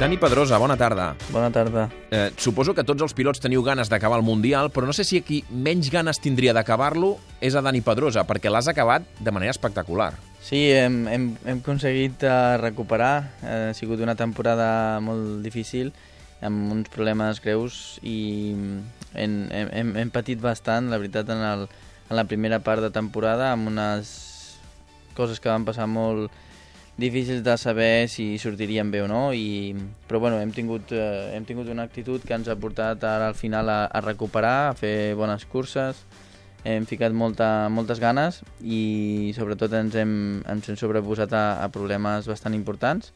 Dani Pedrosa, bona tarda. Bona tarda. Eh, suposo que tots els pilots teniu ganes d'acabar el Mundial, però no sé si aquí menys ganes tindria d'acabar-lo és a Dani Pedrosa, perquè l'has acabat de manera espectacular. Sí, hem, hem, hem aconseguit uh, recuperar. Ha sigut una temporada molt difícil, amb uns problemes greus i hem, hem, hem patit bastant, la veritat, en, el, en la primera part de temporada, amb unes coses que van passar molt difícils de saber si sortirien bé o no, i, però bueno, hem tingut, eh, hem tingut una actitud que ens ha portat ara al final a, a recuperar, a fer bones curses, hem ficat molta, moltes ganes i sobretot ens hem, ens hem sobreposat a, a problemes bastant importants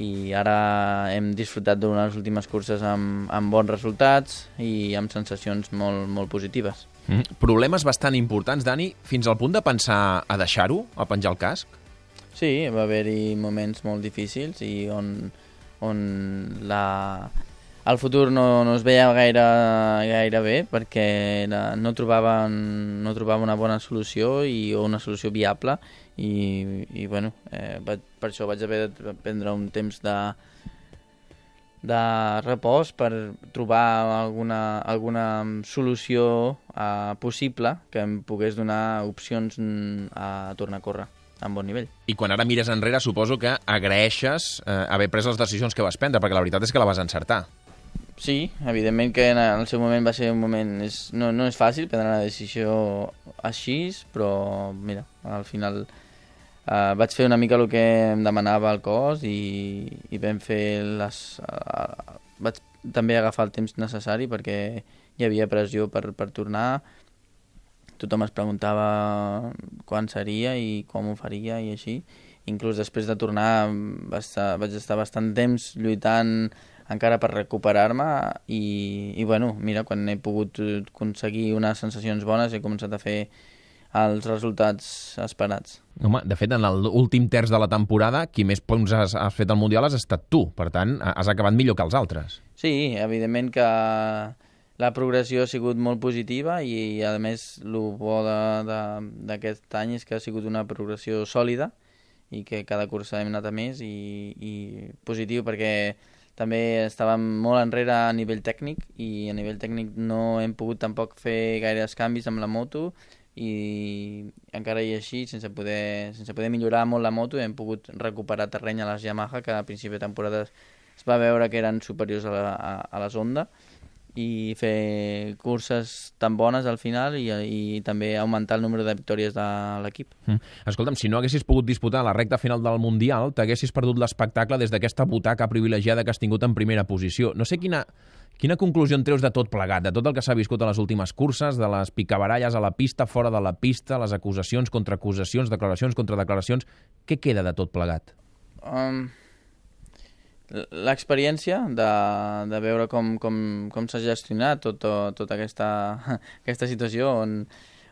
i ara hem disfrutat d'unes últimes curses amb, amb bons resultats i amb sensacions molt, molt positives. Mm. Problemes bastant importants, Dani, fins al punt de pensar a deixar-ho, a penjar el casc? Sí, va haver-hi moments molt difícils i on, on la, el futur no, no es veia gaire, gaire bé perquè no, trobava, no trobava una bona solució i, o una solució viable i, i bueno, eh, vaig, per això vaig haver de prendre un temps de, de repòs per trobar alguna, alguna solució eh, possible que em pogués donar opcions mm, a tornar a córrer amb bon nivell. I quan ara mires enrere, suposo que agraeixes eh, haver pres les decisions que vas prendre, perquè la veritat és que la vas encertar. Sí, evidentment que en el seu moment va ser un moment... És, no, no és fàcil prendre una decisió així, però mira, al final uh, vaig fer una mica el que em demanava el cos i, i vam fer les... Uh, vaig també agafar el temps necessari perquè hi havia pressió per, per tornar, tothom es preguntava quan seria i com ho faria i així. Inclús després de tornar vaig estar, vaig estar bastant temps lluitant encara per recuperar-me i, i bueno, mira, quan he pogut aconseguir unes sensacions bones he començat a fer els resultats esperats. Home, de fet, en l'últim terç de la temporada, qui més punts has, has fet al Mundial has estat tu. Per tant, has acabat millor que els altres. Sí, evidentment que la progressió ha sigut molt positiva i, a més, el bo d'aquest any és que ha sigut una progressió sòlida i que cada cursa hem anat a més i, i positiu perquè també estàvem molt enrere a nivell tècnic i a nivell tècnic no hem pogut tampoc fer gaires canvis amb la moto i encara i així, sense poder, sense poder millorar molt la moto, hem pogut recuperar terreny a les Yamaha, que a principi de temporada es va veure que eren superiors a, la, a, a les Honda, i fer curses tan bones al final i, i també augmentar el número de victòries de l'equip. Mm. Escolta'm, si no haguessis pogut disputar la recta final del Mundial, t'haguessis perdut l'espectacle des d'aquesta butaca privilegiada que has tingut en primera posició. No sé quina, quina conclusió en treus de tot plegat, de tot el que s'ha viscut a les últimes curses, de les picabaralles a la pista, fora de la pista, les acusacions, contraacusacions, declaracions, contradeclaracions... Què queda de tot plegat? Um, l'experiència de, de veure com, com, com s'ha gestionat tota tot aquesta, aquesta situació on,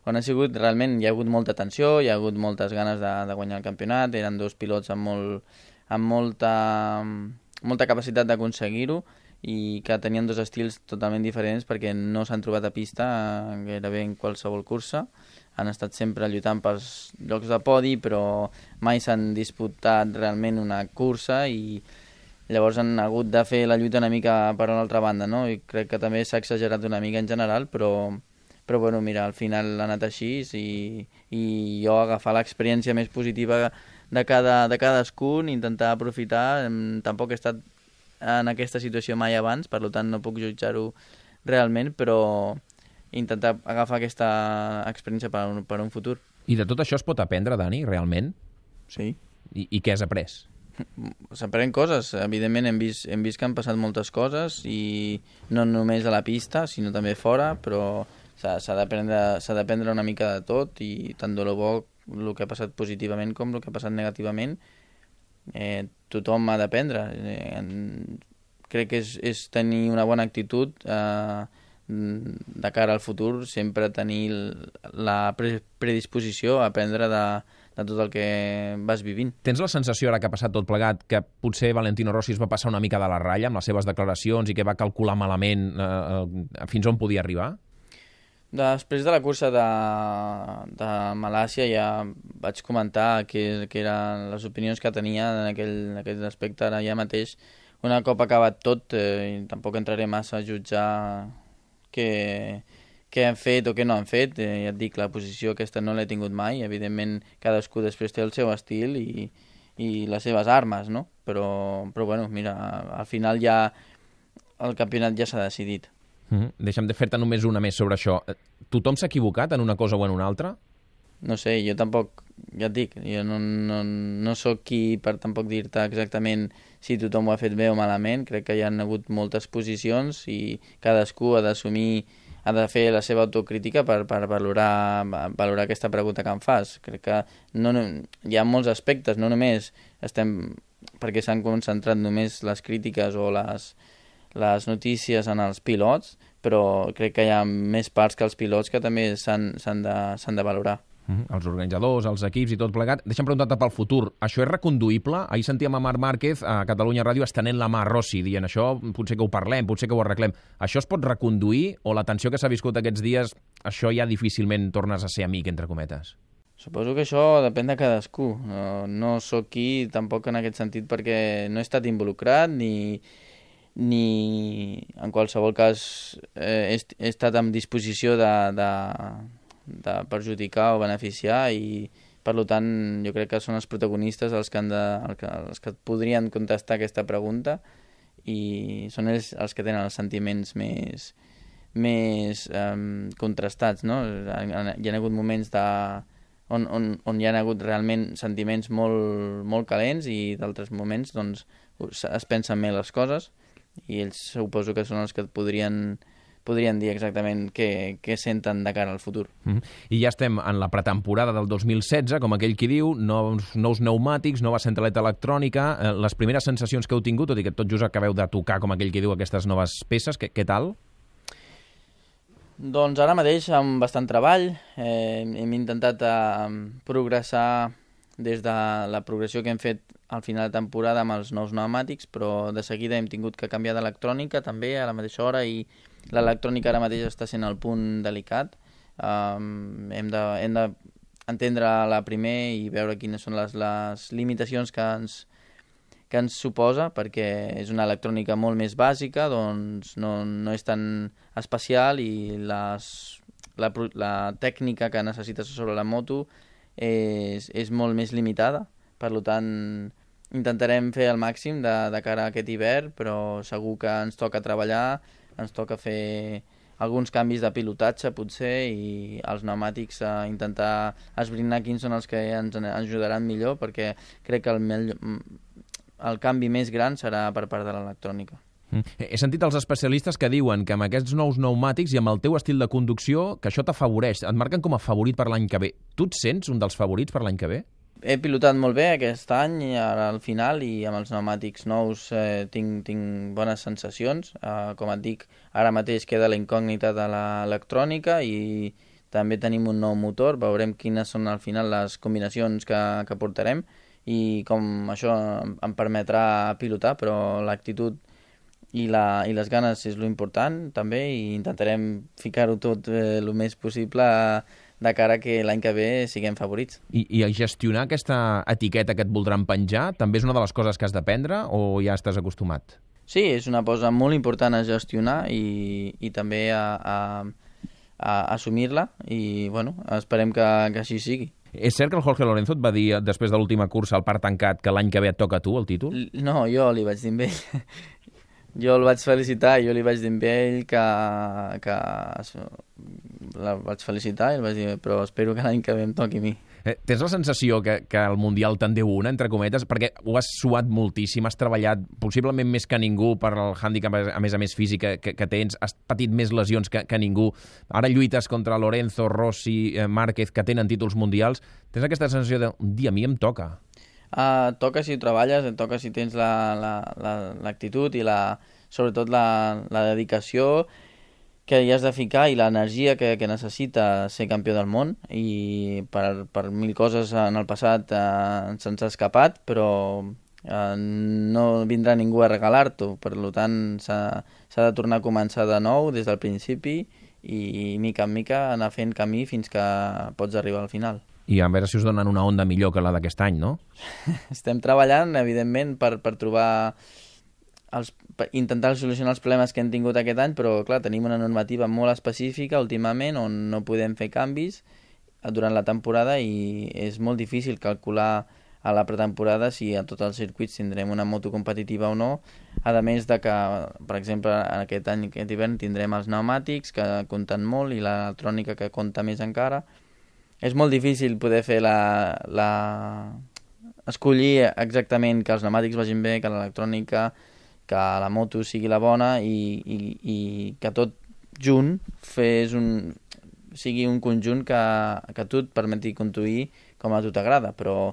on ha sigut realment, hi ha hagut molta tensió, hi ha hagut moltes ganes de, de guanyar el campionat, eren dos pilots amb, molt, amb molta, molta capacitat d'aconseguir-ho i que tenien dos estils totalment diferents perquè no s'han trobat a pista gairebé en qualsevol cursa. Han estat sempre lluitant pels llocs de podi però mai s'han disputat realment una cursa i, llavors han hagut de fer la lluita una mica per una altra banda, no? I crec que també s'ha exagerat una mica en general, però, però bueno, mira, al final ha anat així i, i jo agafar l'experiència més positiva de, cada, de cadascun, intentar aprofitar, tampoc he estat en aquesta situació mai abans, per tant no puc jutjar-ho realment, però intentar agafar aquesta experiència per un, per un futur. I de tot això es pot aprendre, Dani, realment? Sí. I, i què has après? S'aprenen coses. Evidentment hem vist, hem vist que han passat moltes coses i no només a la pista, sinó també fora, però s'ha d'aprendre una mica de tot i tant de lo bo el que ha passat positivament com el que ha passat negativament eh, tothom ha d'aprendre eh, crec que és, és tenir una bona actitud eh, de cara al futur sempre tenir la predisposició a aprendre de, de tot el que vas vivint. Tens la sensació, ara que ha passat tot plegat, que potser Valentino Rossi es va passar una mica de la ratlla amb les seves declaracions i que va calcular malament eh, eh, fins on podia arribar? Després de la cursa de, de Malàcia ja vaig comentar que, que eren les opinions que tenia en aquell, en aquell aspecte ara ja mateix una cop acabat tot, eh, tampoc entraré massa a jutjar què, què han fet o què no han fet. Eh, ja et dic, la posició aquesta no l'he tingut mai. Evidentment, cadascú després té el seu estil i, i les seves armes, no? Però, però bueno, mira, al final ja el campionat ja s'ha decidit. Mm -hmm. Deixa'm de fer-te només una més sobre això. Eh, tothom s'ha equivocat en una cosa o en una altra? No sé, jo tampoc, ja et dic, jo no, no, no sóc qui per tampoc dir-te exactament si tothom ho ha fet bé o malament. Crec que hi han hagut moltes posicions i cadascú ha d'assumir ha de fer la seva autocrítica per, per valorar, valorar aquesta pregunta que em fas. Crec que no, no, hi ha molts aspectes, no només estem perquè s'han concentrat només les crítiques o les, les notícies en els pilots, però crec que hi ha més parts que els pilots que també s'han de, de valorar. Mm -hmm. Els organitzadors, els equips i tot plegat. Deixa'm preguntar-te pel futur. Això és reconduïble? Ahir sentíem a Marc Márquez a Catalunya Ràdio estenent la mà a Rossi, dient això potser que ho parlem, potser que ho arreglem. Això es pot reconduir o la tensió que s'ha viscut aquests dies, això ja difícilment tornes a ser amic, entre cometes? Suposo que això depèn de cadascú. No, no sóc qui tampoc en aquest sentit perquè no he estat involucrat ni, ni en qualsevol cas eh, he, he estat en disposició de, de, de perjudicar o beneficiar i per tant jo crec que són els protagonistes els que, han de, els que podrien contestar aquesta pregunta i són ells els que tenen els sentiments més, més um, contrastats, no? Hi ha, hagut moments de, on, on, on hi ha hagut realment sentiments molt, molt calents i d'altres moments doncs, es pensen més les coses i ells suposo que són els que podrien podrien dir exactament què, què senten de cara al futur. Mm -hmm. I ja estem en la pretemporada del 2016, com aquell qui diu, nous, nous pneumàtics, nova centraleta electrònica, eh, les primeres sensacions que heu tingut, tot i que tot just acabeu de tocar, com aquell qui diu, aquestes noves peces, què, què tal? Doncs ara mateix amb bastant treball, eh, hem intentat eh, progressar des de la progressió que hem fet al final de temporada amb els nous pneumàtics, però de seguida hem tingut que canviar d'electrònica també a la mateixa hora i l'electrònica ara mateix està sent el punt delicat. Um, hem de, hem de entendre-la primer i veure quines són les, les limitacions que ens, que ens suposa, perquè és una electrònica molt més bàsica, doncs no, no és tan especial i les, la, la tècnica que necessites sobre la moto és, és molt més limitada. Per tant, intentarem fer el màxim de, de cara a aquest hivern, però segur que ens toca treballar, ens toca fer alguns canvis de pilotatge potser i els pneumàtics a intentar esbrinar quins són els que ens ajudaran millor perquè crec que el, el canvi més gran serà per part de l'electrònica. Mm. He sentit els especialistes que diuen que amb aquests nous pneumàtics i amb el teu estil de conducció, que això t'afavoreix, et marquen com a favorit per l'any que ve. Tu et sents un dels favorits per l'any que ve? He pilotat molt bé aquest any ara al final i amb els pneumàtics nous eh, tinc, tinc bones sensacions. Eh, com et dic, ara mateix queda la incògnita de l'electrònica i també tenim un nou motor, veurem quines són al final les combinacions que, que portarem i com això em permetrà pilotar, però l'actitud i, la, i les ganes és lo important també i intentarem ficar-ho tot eh, el més possible de cara que l'any que ve siguem favorits. I, I gestionar aquesta etiqueta que et voldran penjar també és una de les coses que has d'aprendre o ja estàs acostumat? Sí, és una cosa molt important a gestionar i, i també a, a, a assumir-la i bueno, esperem que, que així sigui. És cert que el Jorge Lorenzo et va dir després de l'última cursa al parc tancat que l'any que ve et toca a tu el títol? No, jo li vaig dir amb ell. jo el vaig felicitar jo li vaig dir amb ell que, que la vaig felicitar i el vaig dir, però espero que l'any que ve em toqui a mi. Eh, tens la sensació que, que el Mundial te'n deu una, entre cometes, perquè ho has suat moltíssim, has treballat possiblement més que ningú per al hàndicap, a més a més físic que, que tens, has patit més lesions que, que ningú, ara lluites contra Lorenzo, Rossi, eh, Márquez, que tenen títols mundials, tens aquesta sensació de, un dia a mi em toca. Uh, toca si treballes, et toca si tens l'actitud la, la, la, i la, sobretot la, la dedicació que hi has de ficar i l'energia que, que necessita ser campió del món i per, per mil coses en el passat eh, se'ns ha escapat, però eh, no vindrà ningú a regalar-t'ho, per tant s'ha de tornar a començar de nou des del principi i mica en mica anar fent camí fins que pots arribar al final. I a veure si us donen una onda millor que la d'aquest any, no? Estem treballant, evidentment, per, per trobar els, intentar solucionar els problemes que hem tingut aquest any, però clar, tenim una normativa molt específica últimament on no podem fer canvis durant la temporada i és molt difícil calcular a la pretemporada si a tots els circuits tindrem una moto competitiva o no, a més de que, per exemple, aquest any, aquest hivern, tindrem els pneumàtics que compten molt i l'electrònica que compta més encara. És molt difícil poder fer la, la... escollir exactament que els pneumàtics vagin bé, que l'electrònica que la moto sigui la bona i, i, i que tot junt fes un, sigui un conjunt que, que tu et permeti conduir com a tu t'agrada, però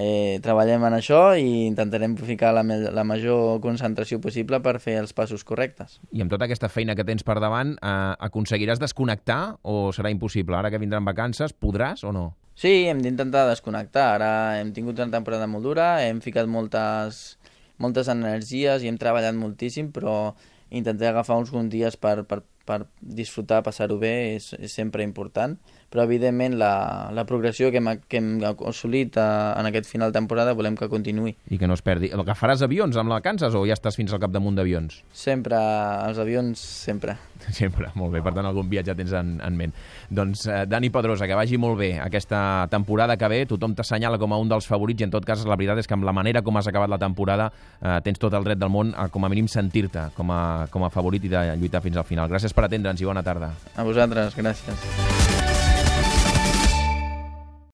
eh, treballem en això i intentarem ficar la, la major concentració possible per fer els passos correctes. I amb tota aquesta feina que tens per davant, eh, aconseguiràs desconnectar o serà impossible? Ara que vindran vacances, podràs o no? Sí, hem d'intentar desconnectar. Ara hem tingut una temporada molt dura, hem ficat moltes moltes energies i hem treballat moltíssim, però intentar agafar uns bons dies per, per, per disfrutar, passar-ho bé, és, és sempre important però evidentment la, la progressió que hem, que hem assolit a, eh, en aquest final de temporada volem que continuï. I que no es perdi. El que faràs avions amb la Kansas o ja estàs fins al capdamunt d'avions? Sempre, els avions sempre. Sempre, molt bé. Per tant, algun viatge tens en, en ment. Doncs, eh, Dani Pedrosa, que vagi molt bé aquesta temporada que ve. Tothom t'assenyala com a un dels favorits i, en tot cas, la veritat és que amb la manera com has acabat la temporada eh, tens tot el dret del món a, com a mínim, sentir-te com, a, com a favorit i de lluitar fins al final. Gràcies per atendre'ns i bona tarda. A vosaltres, gràcies.